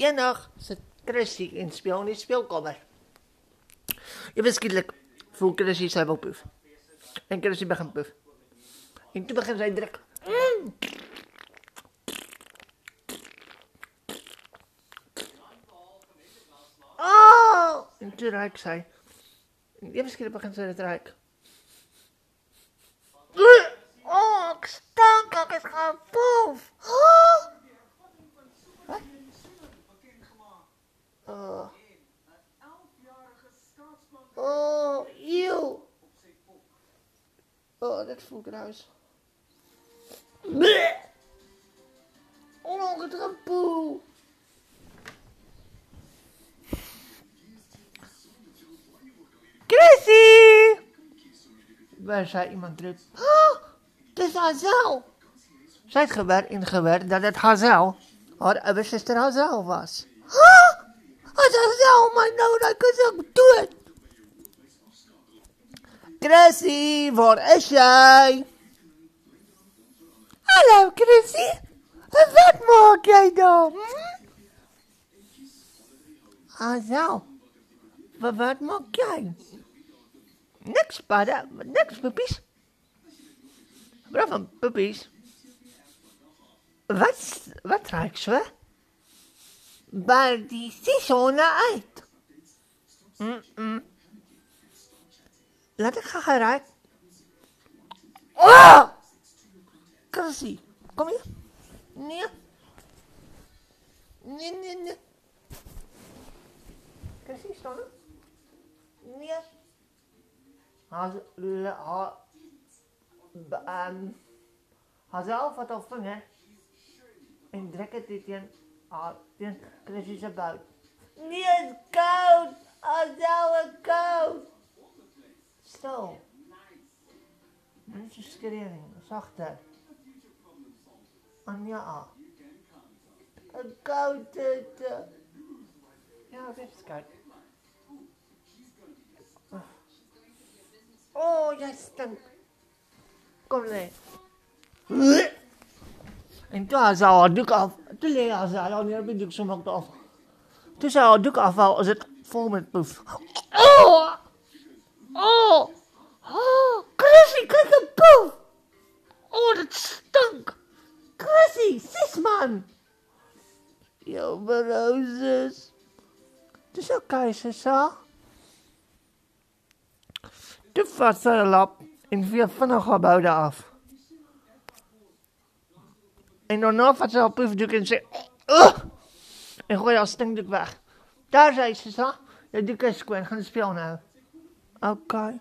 Sit Chrissy en speel in die speelkamer. Ewe skielik voel Chrissy sy wil poef. En Chrissy begin poef. En toe begin sy druk. Mm. Oh! En toe ruik sy. En ewe skielik begin dit ruik. Oh, ek stank, ek is gaan poef. Oh! Wat? Oh. Oh, eeuw. Oh, dit voelt gruis. Bleh. Oh, het gaat poe. Chrissy! Waar zei iemand roept. Oh, het is Hazel. Zij het gewer in gewer dat het Hazel, haar zuster Hazel was. Oh, Hazel, my nou, dat is ook. Chrissy, waar is jij? Hallo Chrissy, wat maak jij dan? Hm? Hazel, wat, wat maak jij? Niks, padda, niks, puppies. Van puppies? Wat, wat ruik ze? Bij die seizoenen uit. Mm -mm. Laat ik gaan ruiken. Oh! Chrissy, kom hier. Nee. Nee, nee, nee. Chrissy, staan? Nee. Haar, haar, um, haarzelf wat haar vinger en druk het dit haar, teen Chrissy se buik. Nee, het is koud. Haarzelf is koud. Stil. Mensen schreeuwen, zachter. Anja. Een koude. Ja, dit is koud. Oh, jij stinkt. Kom nee. En toen ze haar doek af. Toen leeg ze haar niet op de doek, zo maakt af. Toen ze haar doek afval, was het vol met poef. Oh! Man! Yo, roses. Het is oké, Sissa. Toe vat sy lap en vee vinnig haar boude af. En daarna vat sy haar poefdoek en sê, "Ugh!" en gooi haar stinkdoek weg. Daar sê sy, "Sissa, jou doek is skoon, gaan speel nou." Okay.